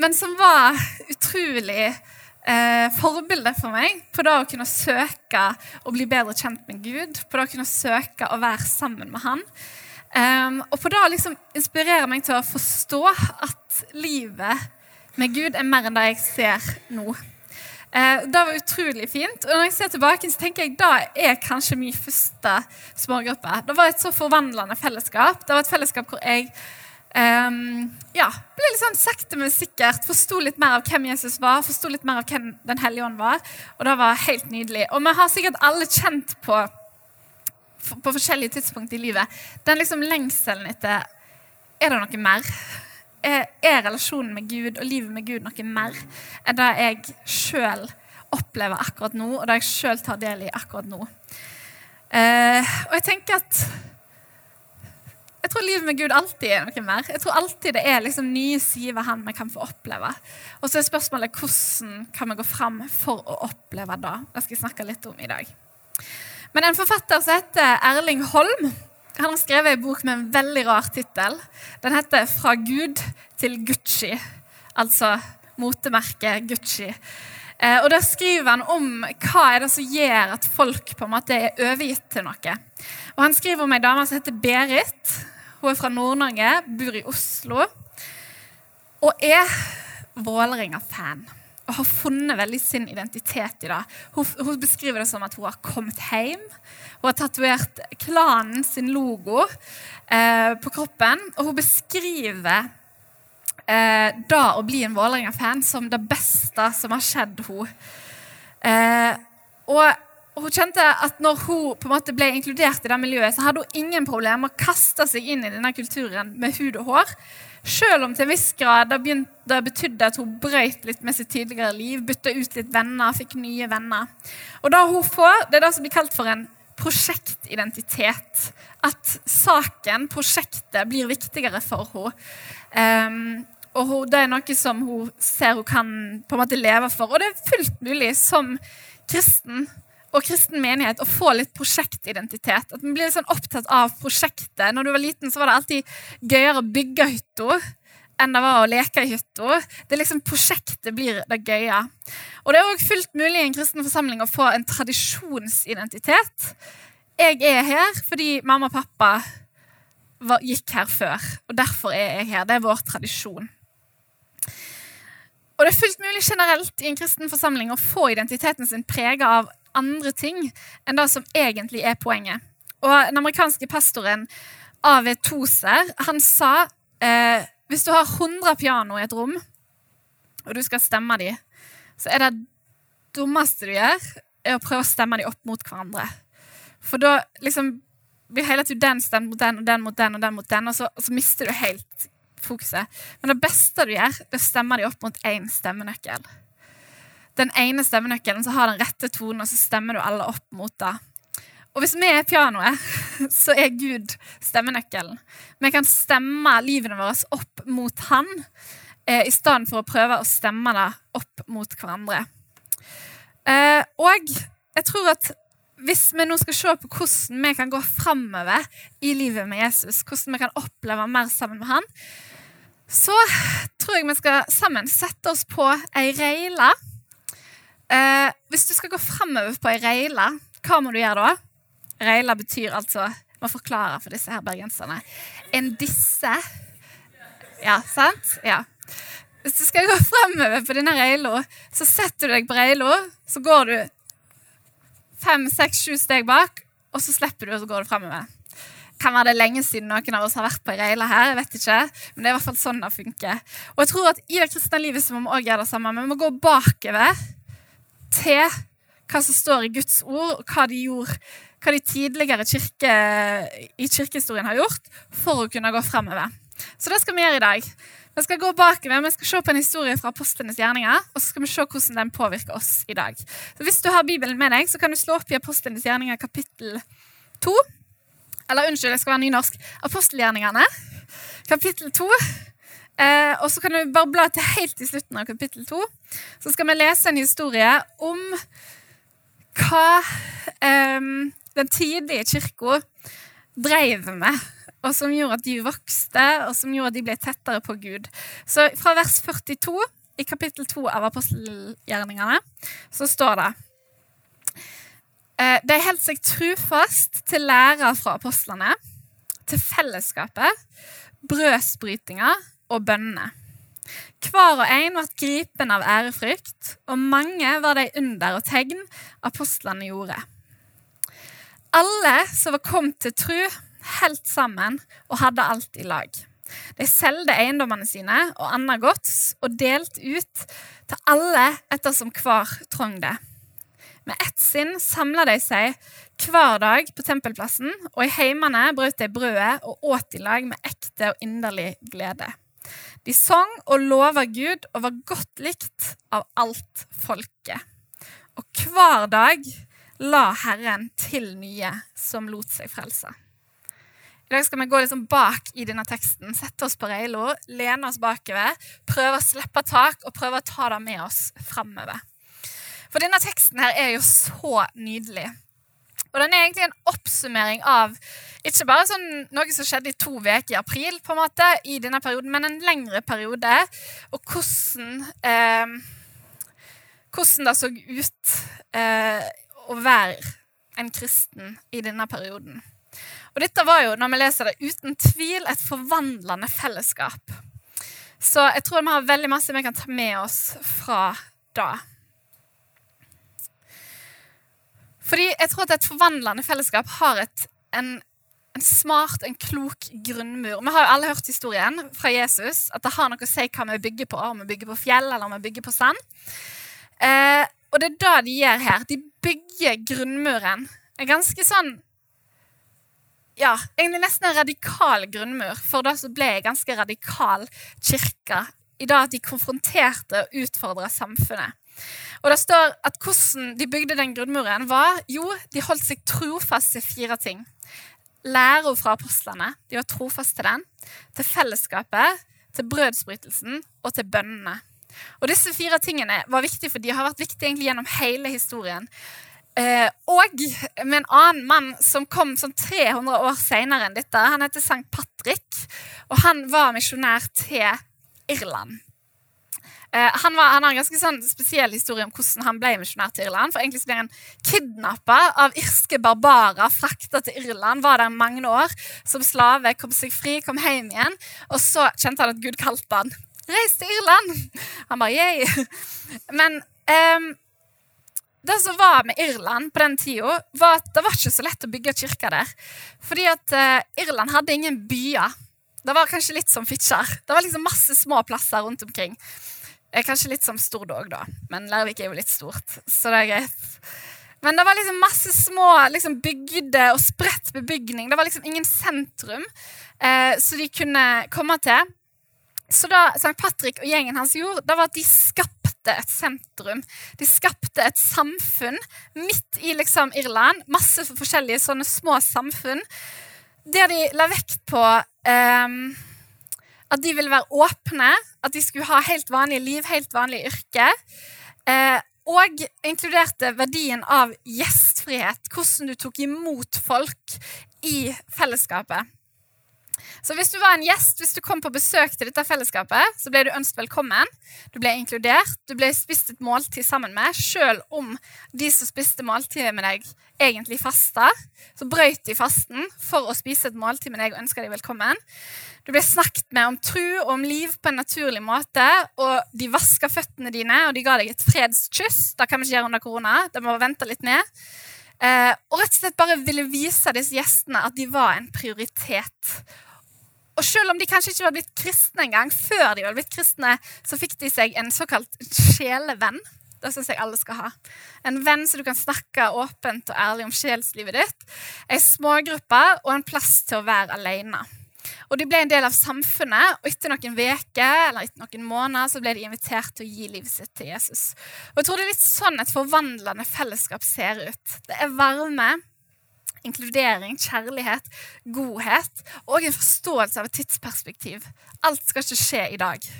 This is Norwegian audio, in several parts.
men som var utrolig eh, forbilde for meg på det å kunne søke å bli bedre kjent med Gud, på det å kunne søke å være sammen med Han. Um, og på det liksom inspirere meg til å forstå at livet med Gud er mer enn det jeg ser nå. Uh, det var utrolig fint. Og når jeg ser tilbake, så tenker jeg det er kanskje min første smågruppe. Det var et så forvandlende fellesskap. Det var et fellesskap hvor jeg um, ja, ble litt sånn sakte, men sikkert forsto litt mer av hvem Jesus var, forsto litt mer av hvem Den hellige ånd var. Og det var helt nydelig. Og vi har sikkert alle kjent på på forskjellige tidspunkt i livet. Den liksom lengselen etter Er det noe mer? Er, relasjonen med Gud og livet med Gud noe mer enn det jeg sjøl opplever akkurat nå, og det jeg sjøl tar del i akkurat nå? Uh, og jeg tenker at jeg tror livet med Gud alltid er noe mer. Jeg tror alltid det er liksom nye sider ved Han vi kan få oppleve. Og så er spørsmålet hvordan kan vi gå fram for å oppleve det? Det skal jeg snakke litt om i dag. Men en forfatter som heter Erling Holm, han har skrevet en bok med en veldig rar tittel. Den heter 'Fra Gud til Gucci', altså motemerket Gucci. Eh, og Der skriver han om hva er det som gjør at folk på en måte er overgitt til noe. Og Han skriver om ei dame som heter Berit. Hun er fra Nord-Norge, bor i Oslo og er Vålerenga-fan og har funnet veldig sin identitet i det. Hun, hun, beskriver det som at hun har kommet hjem. Hun har tatovert klanen sin logo eh, på kroppen. Og hun beskriver eh, da å bli en Vålerenga-fan som det beste som har skjedd henne. Eh, og, hun kjente at når hun på en måte ble inkludert i det miljøet, så hadde hun ingen problemer med å kaste seg inn i denne kulturen med hud og hår. Selv om til en viss grad det, begynte, det betydde at hun brøyt litt med sitt tidligere liv, bytta ut litt venner, fikk nye venner. Og da hun får, Det er det som blir kalt for en prosjektidentitet. At saken, prosjektet, blir viktigere for henne. Um, og hun, det er noe som hun ser hun kan på en måte leve for. Og det er fullt mulig som kristen og kristen menighet å få litt prosjektidentitet. At man blir litt sånn opptatt av prosjektet. Når du var liten, så var det alltid gøyere å bygge hytta enn det var å leke i hytta. Liksom Prosjektet blir det gøye. Og det er òg fullt mulig i en kristen forsamling å få en tradisjonsidentitet. Jeg er her fordi mamma og pappa var, gikk her før, og derfor er jeg her. Det er vår tradisjon. Og det er fullt mulig generelt i en kristen forsamling å få identiteten sin prega av andre ting enn det som egentlig er poenget. Og Den amerikanske pastoren A.V. Toser han sa eh, hvis du har 100 piano i et rom, og du skal stemme dem, så er det dummeste du gjør, er å prøve å stemme dem opp mot hverandre. For da liksom blir hele tiden den stemt mot den og den mot den, og den mot den, og så, og så mister du helt fokuset. Men det beste du gjør, det stemmer de opp mot én stemmenøkkel den ene stemmenøkkelen som har den rette tonen, og så stemmer du alle opp mot det. Og hvis vi er pianoet, så er Gud stemmenøkkelen. Vi kan stemme livene våre opp mot Han eh, i stedet for å prøve å stemme det opp mot hverandre. Eh, og jeg tror at hvis vi nå skal se på hvordan vi kan gå framover i livet med Jesus, hvordan vi kan oppleve mer sammen med han, så tror jeg vi skal sammen sette oss på ei reile Eh, hvis du skal gå framover på ei reile, hva må du gjøre da? Reila betyr altså Må forklare for disse her bergenserne. En disse. Ja, sant? Ja. Hvis du skal gå framover på denne reila, så setter du deg på reila, så går du fem, seks, sju steg bak, og så slipper du, og så går du framover. Kan være det lenge siden noen av oss har vært på ei reile her. jeg vet ikke, Men det er i hvert fall sånn det funker. Og jeg tror at I det kristne livet så må vi også gjøre det samme. Vi må gå bakover til hva som står i Guds ord, og hva de, gjorde, hva de tidligere kirke, i kirkehistorien har gjort, for å kunne gå fremover. Så det skal vi gjøre i dag. Vi skal gå bakover, vi skal se på en historie fra apostlenes gjerninger, og så skal vi se hvordan den påvirker oss i dag. Så Hvis du har Bibelen med deg, så kan du slå opp i apostlenes gjerninger kapittel 2. Eller unnskyld, jeg skal være nynorsk. Apostelgjerningene, kapittel 2. Eh, og så kan du bare bla til helt i slutten av kapittel to. Så skal vi lese en historie om hva eh, den tidlige kirka dreiv med. og som gjorde at de vokste, og som gjorde at de ble tettere på Gud. Så fra vers 42 i kapittel 2 av apostelgjerningene så står det eh, De holdt seg trufast til læra fra apostlene, til fellesskapet, brødsbrytinga og bønnene. Hver og en ble gripen av ærefrykt, og mange var de under og tegn apostlene gjorde. Alle som var kommet til tru, helt sammen og hadde alt i lag. De solgte eiendommene sine og annet gods og delte ut til alle ettersom hver trong det. Med ett sinn samla de seg hver dag på tempelplassen, og i heimene brøt de brødet og åt i lag med ekte og inderlig glede. De sang og lova Gud og var godt likt av alt folket. Og hver dag la Herren til nye som lot seg frelse. I dag skal vi gå liksom bak i denne teksten, sette oss på reila, lene oss bakover, prøve å slippe tak og prøve å ta det med oss framover. For denne teksten her er jo så nydelig. Og den er egentlig en oppsummering av ikke bare sånn, noe som skjedde i to uker i april, på en måte, i denne perioden, men en lengre periode. Og hvordan, eh, hvordan det så ut eh, å være en kristen i denne perioden. Og dette var jo, når vi leser det, uten tvil et forvandlende fellesskap. Så jeg tror vi har veldig masse vi kan ta med oss fra da. Fordi jeg tror at et forvandlende fellesskap har et, en en smart, en klok grunnmur. Vi har jo alle hørt historien fra Jesus, at det har noe å si hva vi bygger på. Om vi bygger på fjell eller om vi bygger på sand. Eh, og det er det de gjør her. De bygger grunnmuren. En ganske sånn Ja, egentlig nesten en radikal grunnmur, for det som ble en ganske radikal kirke i det at de konfronterte og utfordra samfunnet. Og det står at Hvordan de bygde den grunnmuren, var jo, de holdt seg trofast til fire ting læra fra apostlene. De var trofast til den. Til fellesskapet, til brødsbrytelsen og til bønnene. Og disse fire tingene var viktige, for de har vært viktige egentlig gjennom hele historien. Eh, og med en annen mann som kom sånn 300 år senere enn dette. Han heter Sankt Patrick, og han var misjonær til Irland. Eh, han, var, han, har en ganske sånn spesiell historie om hvordan han ble misjonær til Irland. For egentlig ble han kidnappa av irske barbarer, frakta til Irland, var der mange år som slave, kom seg fri, kom hjem igjen. Og så kjente han at Gud kalte han. Reis til Irland! Han bare yeah. Men um, det som var med Irland på den tida, var at det var ikke så lett å bygge kirker der. Fordi at uh, Irland hadde ingen byer. Det var kanskje litt som Fitjar. Det var liksom masse små plasser rundt omkring. Er kanskje litt som Stord òg, da. Men Lærvik er jo litt stort, så det er greit. Men det var liksom masse små liksom bygde og spredt bebygning. Det var liksom ingen sentrum eh, som de kunne komme til. Så da St. Patrick og gjengen hans gjorde, det var at de skapte et sentrum. De skapte et samfunn midt i liksom Irland. Masse forskjellige sånne små samfunn. Der de la vekt på eh, at de ville være åpne, at de skulle ha helt vanlige liv, helt vanlige yrke. Eh, og inkluderte verdien av gjestfrihet, hvordan du tok imot folk i fellesskapet. Så hvis du var en gjest, hvis du kom på besøk til dette fellesskapet, så ble du ønsket velkommen. Du ble inkludert, du ble spist et måltid sammen med, selv om de som spiste måltidet med deg, egentlig fasta. Så brøyt de fasten for å spise et måltid med deg og ønska deg velkommen. Du ble snakket med om tru og om liv på en naturlig måte, og de vaska føttene dine, og de ga deg et fredskyss. Det kan vi ikke gjøre under korona. Det må vente litt ned. Eh, og rett og slett bare ville vise disse gjestene at de var en prioritet. Og selv om de kanskje ikke var blitt kristne engang, før de var blitt kristne, så fikk de seg en såkalt sjelevenn. Det syns jeg alle skal ha. En venn som du kan snakke åpent og ærlig om sjelslivet ditt. Ei smågruppe og en plass til å være alene. Og De ble en del av samfunnet, og etter noen uker eller etter noen måneder så ble de invitert til å gi livet sitt til Jesus. Og jeg tror Det er litt sånn et forvandlende fellesskap ser ut. Det er varme, inkludering, kjærlighet, godhet og en forståelse av et tidsperspektiv. Alt skal ikke skje i dag.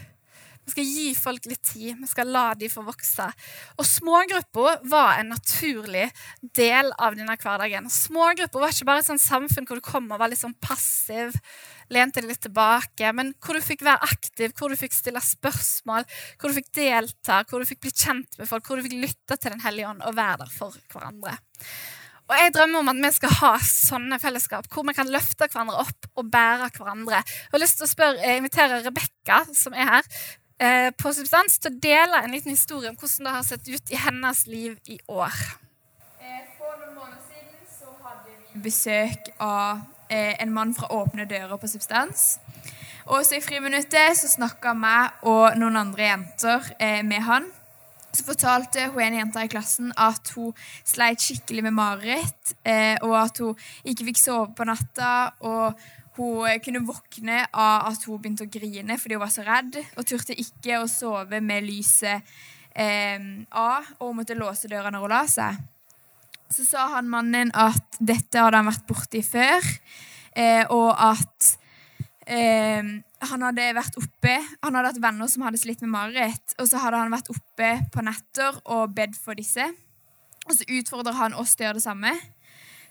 Vi skal gi folk litt tid. Vi skal la de få vokse. Og smågrupper var en naturlig del av denne hverdagen. Smågrupper var ikke bare et sånt samfunn hvor du kom og var litt sånn passiv, lente deg litt tilbake, men hvor du fikk være aktiv, hvor du fikk stille spørsmål, hvor du fikk delta, hvor du fikk bli kjent med folk, hvor du fikk lytte til Den hellige ånd og være der for hverandre. Og Jeg drømmer om at vi skal ha sånne fellesskap hvor vi kan løfte hverandre opp og bære hverandre. Jeg har lyst til å spørre, jeg inviterer Rebekka, som er her, eh, på Substans, til å dele en liten historie om hvordan det har sett ut i hennes liv i år. Eh, for noen måneder siden så hadde vi besøk av eh, en mann fra Åpne dører på Substans. Og så i friminuttet så snakka jeg og noen andre jenter med han så fortalte hun en jenta i klassen at hun sleit skikkelig med mareritt, eh, og at hun ikke fikk sove på natta. og hun kunne våkne av at hun begynte å grine fordi hun var så redd, og turte ikke å sove med lyset eh, av, og hun måtte låse døra når hun la seg. Så sa han mannen at dette hadde han vært borti før, eh, og at eh, han hadde vært oppe Han hadde hatt venner som hadde slitt med mareritt. Og så hadde han vært oppe på netter og bedt for disse. Og så utfordrer han oss til å gjøre det samme.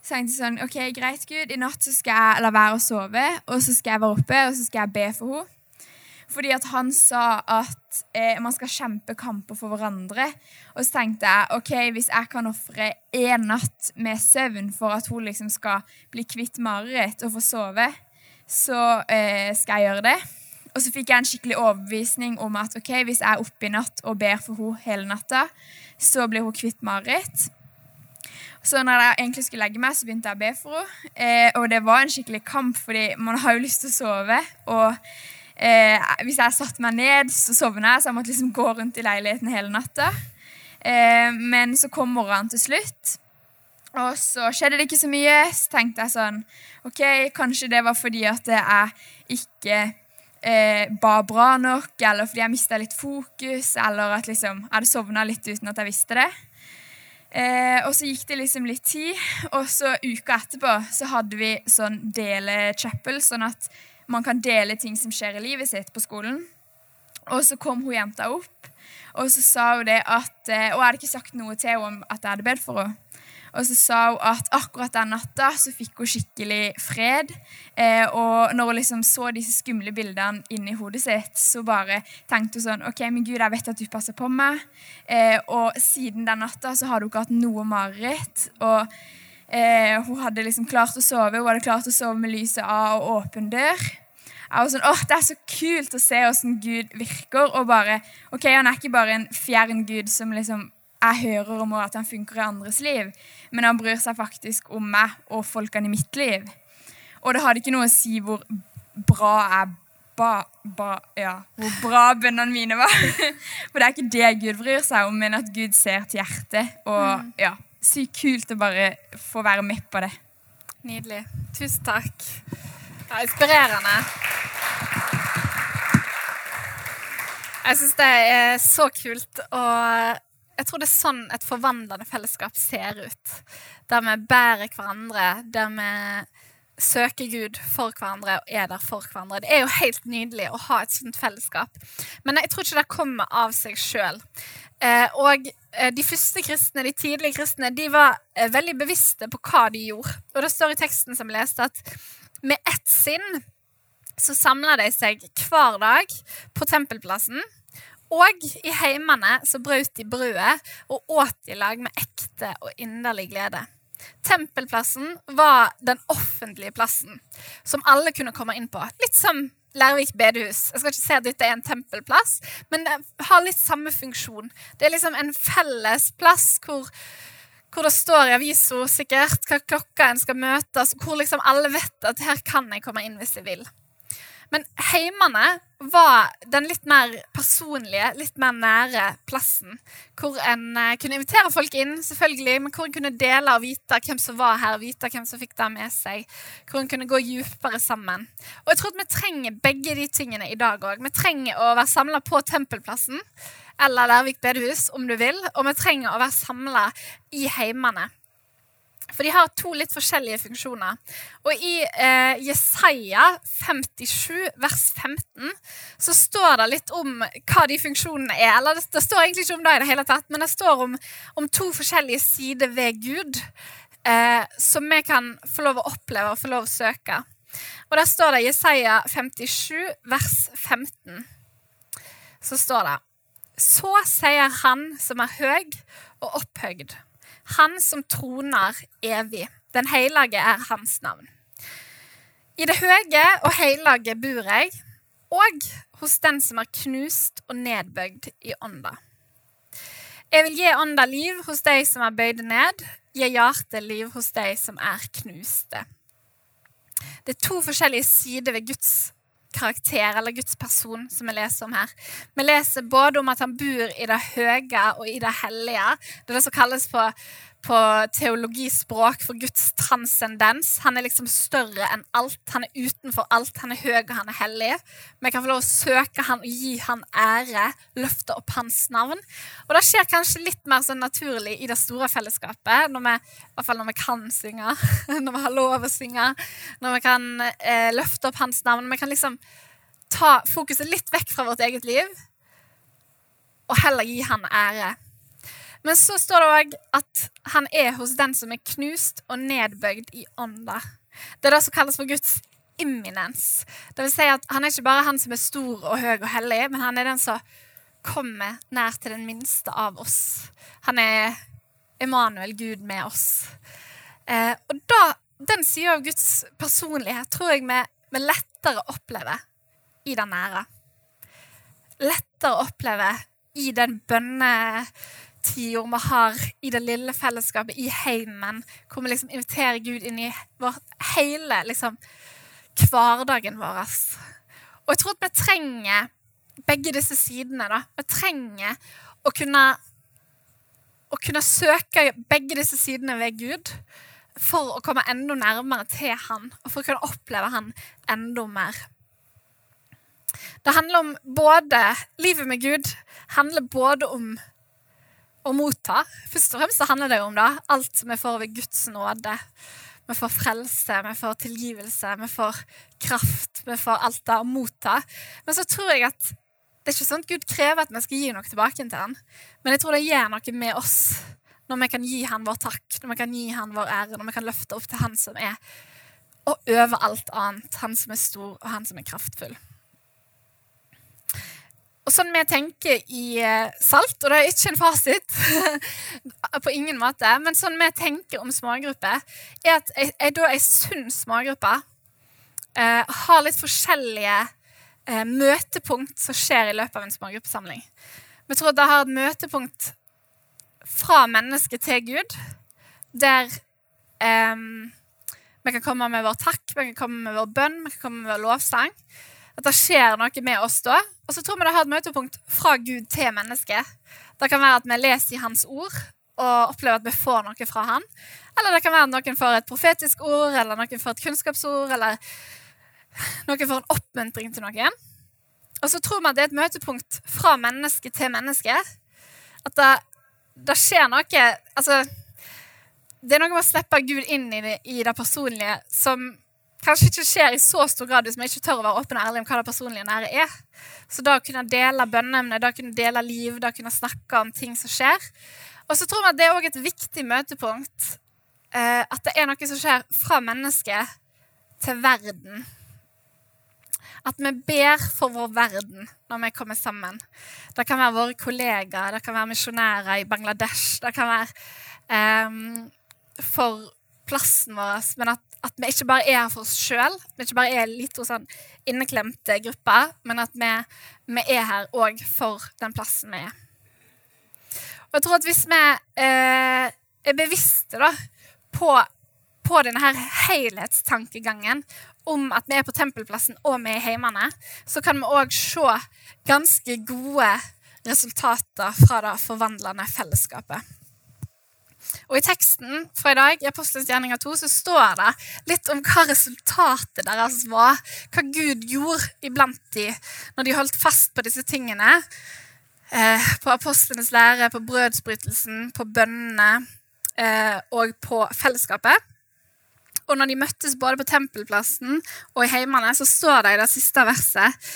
Så jeg tenkte sånn OK, greit, Gud. I natt så skal jeg la være å sove, og så skal jeg være oppe, og så skal jeg be for henne. Fordi at han sa at eh, man skal kjempe kamper for hverandre. Og så tenkte jeg OK, hvis jeg kan ofre én natt med søvn for at hun liksom skal bli kvitt mareritt og få sove, så eh, skal jeg gjøre det. Og så fikk jeg en skikkelig overbevisning om at ok, hvis jeg er oppe i natt og ber for henne hele natta, så blir hun kvitt mareritt. Så når jeg egentlig skulle legge meg, så begynte jeg å be for henne. Eh, og det var en skikkelig kamp, fordi man har jo lyst til å sove. Og eh, hvis jeg satte meg ned, så sovna jeg, så jeg måtte liksom gå rundt i leiligheten hele natta. Eh, men så kom morgenen til slutt. Og så skjedde det ikke så mye. Så tenkte jeg sånn OK, kanskje det var fordi at jeg ikke eh, ba bra nok, eller fordi jeg mista litt fokus, eller at liksom, jeg hadde sovna litt uten at jeg visste det. Eh, og så gikk det liksom litt tid, og så uka etterpå så hadde vi sånn dele-chapel, sånn at man kan dele ting som skjer i livet sitt på skolen. Og så kom hun jenta opp, og så sa hun det at eh, Og jeg hadde ikke sagt noe til henne om at jeg hadde bedt for henne. Og så sa hun at akkurat den natta så fikk hun skikkelig fred. Eh, og når hun liksom så disse skumle bildene inni hodet sitt, så bare tenkte hun sånn OK, men Gud, jeg vet at du passer på meg. Eh, og siden den natta så hadde hun ikke hatt noe mareritt. Og eh, hun hadde liksom klart å sove. Hun hadde klart å sove med lyset av og åpen dør. Jeg var sånn, åh, Det er så kult å se hvordan Gud virker. og bare, ok, Han er ikke bare en fjern Gud som liksom jeg hører om at han funker i andres liv, men han bryr seg faktisk om meg og folkene i mitt liv. Og det hadde ikke noe å si hvor bra jeg ba, ba, ja, hvor bra bønnene mine var. For det er ikke det Gud bryr seg om, men at Gud ser til hjertet. Og mm. ja, sykt kult å bare få være med på det. Nydelig. Tusen takk. Ja, inspirerende. Jeg syns det er så kult. Og jeg tror det er sånn et forvandlende fellesskap ser ut. Der vi bærer hverandre, der vi søker Gud for hverandre og er der for hverandre. Det er jo helt nydelig å ha et sånt fellesskap. Men jeg tror ikke det kommer av seg sjøl. Eh, og eh, de første kristne, de tidlige kristne, de var eh, veldig bevisste på hva de gjorde. Og det står i teksten som jeg leste, at med ett sinn så samla de seg hver dag på tempelplassen og i heimene så brøt de brødet og åt i lag med ekte og inderlig glede. Tempelplassen var den offentlige plassen som alle kunne komme inn på. Litt som Lærvik bedehus. Jeg skal ikke si at dette er en tempelplass, men det har litt samme funksjon. Det er liksom en felles plass hvor, hvor det står i avisa sikkert hva klokka en skal møtes, hvor liksom alle vet at her kan jeg komme inn hvis jeg vil. Men heimene var den litt mer personlige, litt mer nære plassen. Hvor en eh, kunne invitere folk inn, selvfølgelig, men hvor en kunne dele og vite hvem som var her, vite hvem som fikk det med seg. Hvor en kunne gå dypere sammen. Og jeg tror at vi trenger begge de tingene i dag òg. Vi trenger å være samla på Tempelplassen eller Lærvik bedehus, om du vil. Og vi trenger å være samla i heimene. For de har to litt forskjellige funksjoner. Og i eh, Jesaja 57, vers 15, så står det litt om hva de funksjonene er. Eller det, det står egentlig ikke om det i det hele tatt, men det står om, om to forskjellige sider ved Gud eh, som vi kan få lov å oppleve og få lov å søke. Og der står det Jesaja 57, vers 15. Så står det Så sier Han som er høg og opphøgd han som troner evig. Den hellige er hans navn. I det høye og hellige bor jeg, og hos den som er knust og nedbøyd i ånda. Jeg vil gi ånda liv hos de som er bøyde ned, gi hjertet liv hos de som er knuste. Det er to forskjellige sider ved Guds karakter eller Guds person som vi leser om her. Vi leser både om at han bor i det høye og i det hellige. Det er det som kalles på, på teologispråk for Guds transcendens. Han er liksom større enn alt. Han er utenfor alt. Han er høy og han er hellig. Vi kan få lov å søke han og gi han ære, løfte opp hans navn. Og det skjer kanskje litt mer sånn naturlig i det store fellesskapet, når vi, i hvert fall når vi kan synge, når vi har lov å synge, når vi kan eh, løfte opp hans navn. Vi kan liksom ta fokuset litt vekk fra vårt eget liv og heller gi han ære. Men så står det òg at han er hos den som er knust og nedbøyd i ånda. Det er det som kalles for Guds imminens. Det vil si at Han er ikke bare han som er stor og høy og hellig, men han er den som kommer nær til den minste av oss. Han er Emanuel, Gud med oss. Eh, og da, Den sida av Guds personlighet tror jeg vi, vi lettere opplever i den nære. Lettere opplever i den bønne tiår vi har i det lille fellesskapet, i heimen, hvor vi liksom inviterer Gud inn i vår, hele liksom, hverdagen vår. Og jeg tror at vi trenger begge disse sidene. da. Vi trenger å kunne, å kunne søke begge disse sidene ved Gud for å komme enda nærmere til Han, og for å kunne oppleve Han enda mer. Det handler om både Livet med Gud handler både om å motta. Først og fremst så handler det om det. alt vi får ved Guds nåde. Vi får frelse, vi får tilgivelse, vi får kraft. Vi får alt det å motta. Men så tror jeg at det er ikke sånn at Gud krever at vi skal gi noe tilbake til han. Men jeg tror det gjør noe med oss når vi kan gi han vår takk, når vi kan gi han vår ære, når vi kan løfte opp til han som er og over alt annet, han som er stor, og han som er kraftfull. Og sånn vi tenker i eh, Salt, og det er ikke en fasit på ingen måte, men sånn vi tenker om smågrupper, er at jeg, ei sunn smågruppe eh, har litt forskjellige eh, møtepunkt som skjer i løpet av en smågruppesamling. Vi tror det har et møtepunkt fra menneske til Gud, der eh, vi kan komme med vår takk, vi kan komme med vår bønn, vi kan komme med vår lovsang. At det skjer noe med oss da. Og så tror vi det har et møtepunkt fra Gud til mennesket. Det kan være at vi leser i Hans ord og opplever at vi får noe fra Han. Eller det kan være at noen får et profetisk ord, eller noen får et kunnskapsord, eller noen får en oppmuntring til noen. Og så tror vi at det er et møtepunkt fra menneske til menneske. At det, det skjer noe Altså, det er noe med å slippe Gud inn i det, i det personlige som kanskje ikke skjer i så stor grad hvis vi ikke tør å være åpne og ærlige om hva det personlige nære er. Så da kunne jeg dele bønneemne, da kunne jeg dele liv, da kunne jeg snakke om ting som skjer. Og så tror vi at det er òg et viktig møtepunkt. Eh, at det er noe som skjer fra mennesket til verden. At vi ber for vår verden når vi kommer sammen. Det kan være våre kollegaer, det kan være misjonærer i Bangladesh. Det kan være eh, for plassen vår, men at at vi ikke bare er her for oss sjøl, vi ikke bare er litt sånn inneklemte grupper, men at vi, vi er her òg for den plassen vi er. Og jeg tror at hvis vi eh, er bevisste da, på, på denne her helhetstankegangen om at vi er på tempelplassen og vi er heimene, så kan vi òg se ganske gode resultater fra det forvandlende fellesskapet. Og I teksten fra i dag i Apostelens gjerninger 2 så står det litt om hva resultatet deres var. Hva Gud gjorde iblant de når de holdt fast på disse tingene. Eh, på apostlenes lære, på brødsbrytelsen, på bønnene. eh, og på fellesskapet. Og når de møttes både på tempelplassen og i heimene, så står det i det siste verset,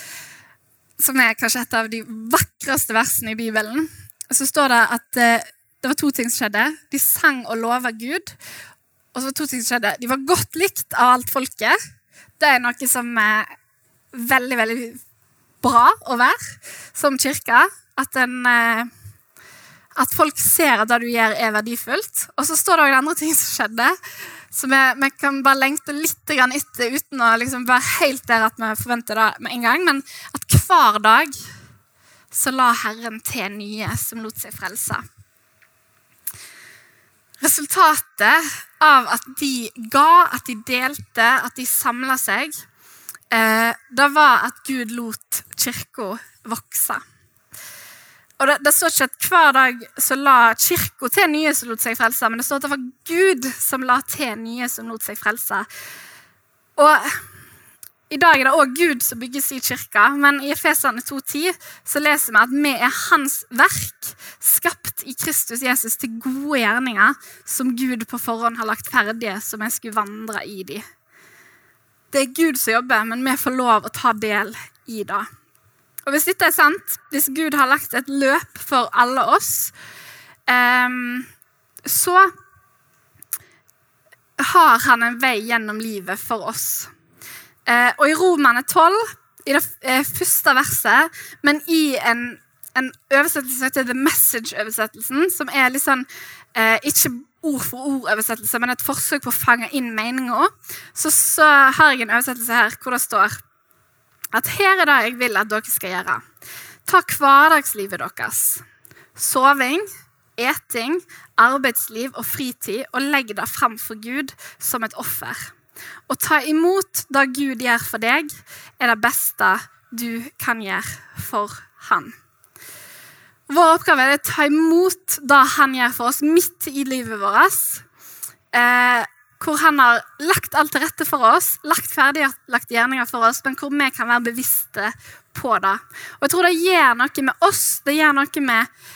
som er kanskje et av de vakreste versene i Bibelen, så står det at eh, det var to ting som skjedde. De sang og lova Gud. Og så var det to ting som skjedde. De var godt likt av alt folket. Det er noe som er veldig, veldig bra å være som kirke. At, en, eh, at folk ser at det du gjør, er verdifullt. Og så står det òg andre ting som skjedde, som vi, vi kan bare lengte litt etter uten å liksom være helt der at vi forventer det med en gang. Men at hver dag så la Herren til nye som lot seg frelse. Resultatet av at de ga, at de delte, at de samla seg, eh, det var at Gud lot kirka vokse. Og det, det, står ikke at hver dag så la kirka til nye som lot seg frelse, men det står at det var Gud som la til nye som lot seg frelse. Og i dag er det òg Gud som bygger sin kirke, men i Efesene 2,10 så leser vi at vi er Hans verk, skapt i Kristus Jesus til gode gjerninger som Gud på forhånd har lagt ferdige, så vi skulle vandre i de. Det er Gud som jobber, men vi får lov å ta del i det. Og hvis dette er sant, hvis Gud har lagt et løp for alle oss, um, så har han en vei gjennom livet for oss. Uh, og i Romerne 12, i det uh, første verset, men i en, en oversettelse som heter The Message-oversettelsen, som er litt sånn uh, ikke ord for ord-oversettelse, men et forsøk på å fange inn meninga, så, så har jeg en oversettelse her hvor det står at her er det jeg vil at dere skal gjøre. Ta hverdagslivet deres. Soving, eting, arbeidsliv og fritid, og legg det fram for Gud som et offer. Å ta imot det Gud gjør for deg, er det beste du kan gjøre for Han. Vår oppgave er å ta imot det Han gjør for oss midt i livet vårt. Eh, hvor han har lagt alt til rette for oss, lagt ferdiglagt gjerninger for oss, men hvor vi kan være bevisste på det. Og jeg tror det gjør noe med oss, det gjør noe med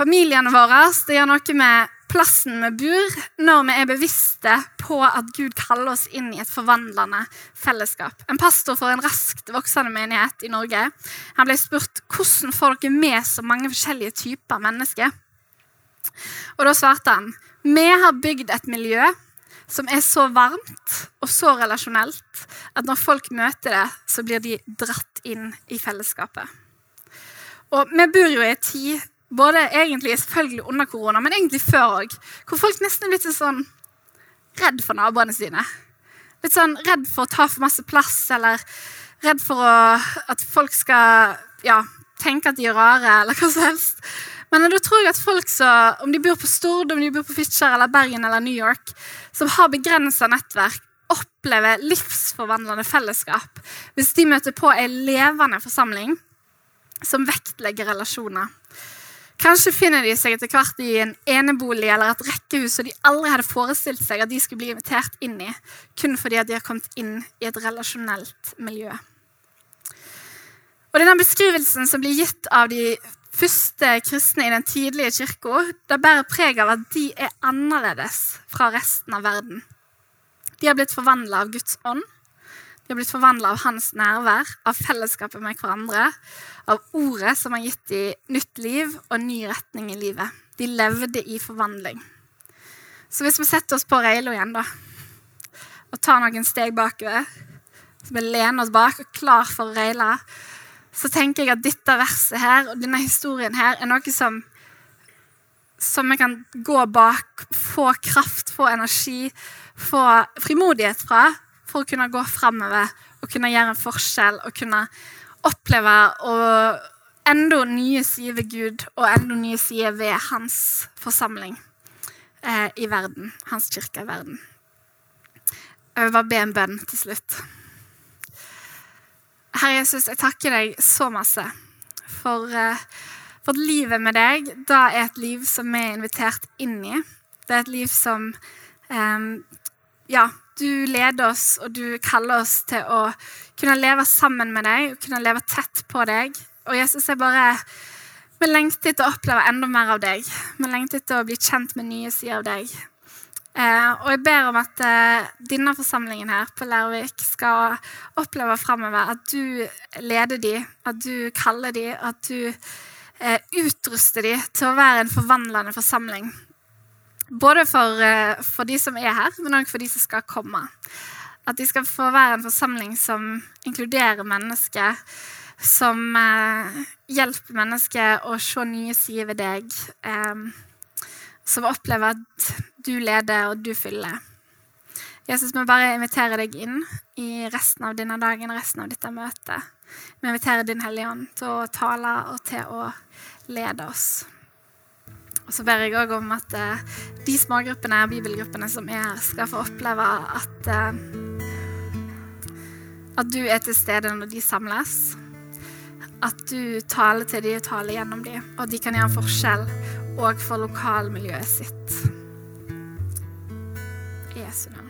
familiene våre, det gjør noe med plassen vi bor, når vi er bevisste på at Gud kaller oss inn i et forvandlende fellesskap. En pastor for en raskt voksende menighet i Norge han ble spurt hvordan får dere med så mange forskjellige typer mennesker. Og Da svarte han vi har bygd et miljø som er så varmt og så relasjonelt at når folk møter det, så blir de dratt inn i fellesskapet. Og Vi bor jo i en tid, både egentlig selvfølgelig under korona, men egentlig før òg, hvor folk nesten er blitt sånn redd for naboene sine. Litt sånn redd for å ta for masse plass, eller redd for å, at folk skal ja, tenke at de er rare, eller hva som helst. Men da tror jeg at folk så, om de bor på Stord, om de bor på Fitjar eller Bergen eller New York, som har begrensa nettverk, opplever livsforvandlende fellesskap hvis de møter på ei levende forsamling som vektlegger relasjoner. Kanskje finner de seg etter hvert i en enebolig eller et rekkehus som de aldri hadde forestilt seg at de skulle bli invitert inn i, kun fordi de har kommet inn i et relasjonelt miljø. Og denne Beskrivelsen som blir gitt av de første kristne i den tidlige kirka det bærer preg av at de er annerledes fra resten av verden. De har blitt forvandla av Guds ånd. De har blitt forvandla av hans nærvær, av fellesskapet med hverandre, av ordet som har gitt dem nytt liv og ny retning i livet. De levde i forvandling. Så hvis vi setter oss på Reilo igjen da, og tar noen steg bakover, så vi lener oss bak og klar for å reile, så tenker jeg at dette verset her og denne historien her er noe som som vi kan gå bak, få kraft, få energi, få frimodighet fra for å kunne gå framover og kunne gjøre en forskjell og kunne oppleve og enda nye sider ved Gud og enda nye sider ved hans forsamling eh, i verden. Hans kirke i verden. Jeg vil bare be en bønn til slutt. Herre Jesus, jeg takker deg så masse for, uh, for at livet med deg da er et liv som vi er invitert inn i. Det er et liv som um, Ja, du leder oss, og du kaller oss til å kunne leve sammen med deg og kunne leve tett på deg. Og Jesus, jeg bare Vi lengter etter å oppleve enda mer av deg. Vi lengter etter å bli kjent med nye sider av deg. Eh, og jeg ber om at eh, denne forsamlingen her på Lærvik skal oppleve framover at du leder dem, at du kaller dem, at du eh, utruster dem til å være en forvandlende forsamling. Både for, eh, for de som er her, men òg for de som skal komme. At de skal få være en forsamling som inkluderer mennesker som eh, hjelper mennesker å se nye sider ved deg. Eh, som opplever at du leder og du fyller. Jesus, vi bare inviterer deg inn i resten av denne dagen, resten av dette møtet. Vi inviterer Din Hellige Ånd til å tale og til å lede oss. Og så ber jeg òg om at eh, de smågruppene bibelgruppene som er her, skal få oppleve at eh, at du er til stede når de samles at du taler til de og taler gjennom dem, og at de kan gjøre en forskjell òg for lokalmiljøet sitt. I Jesu navn.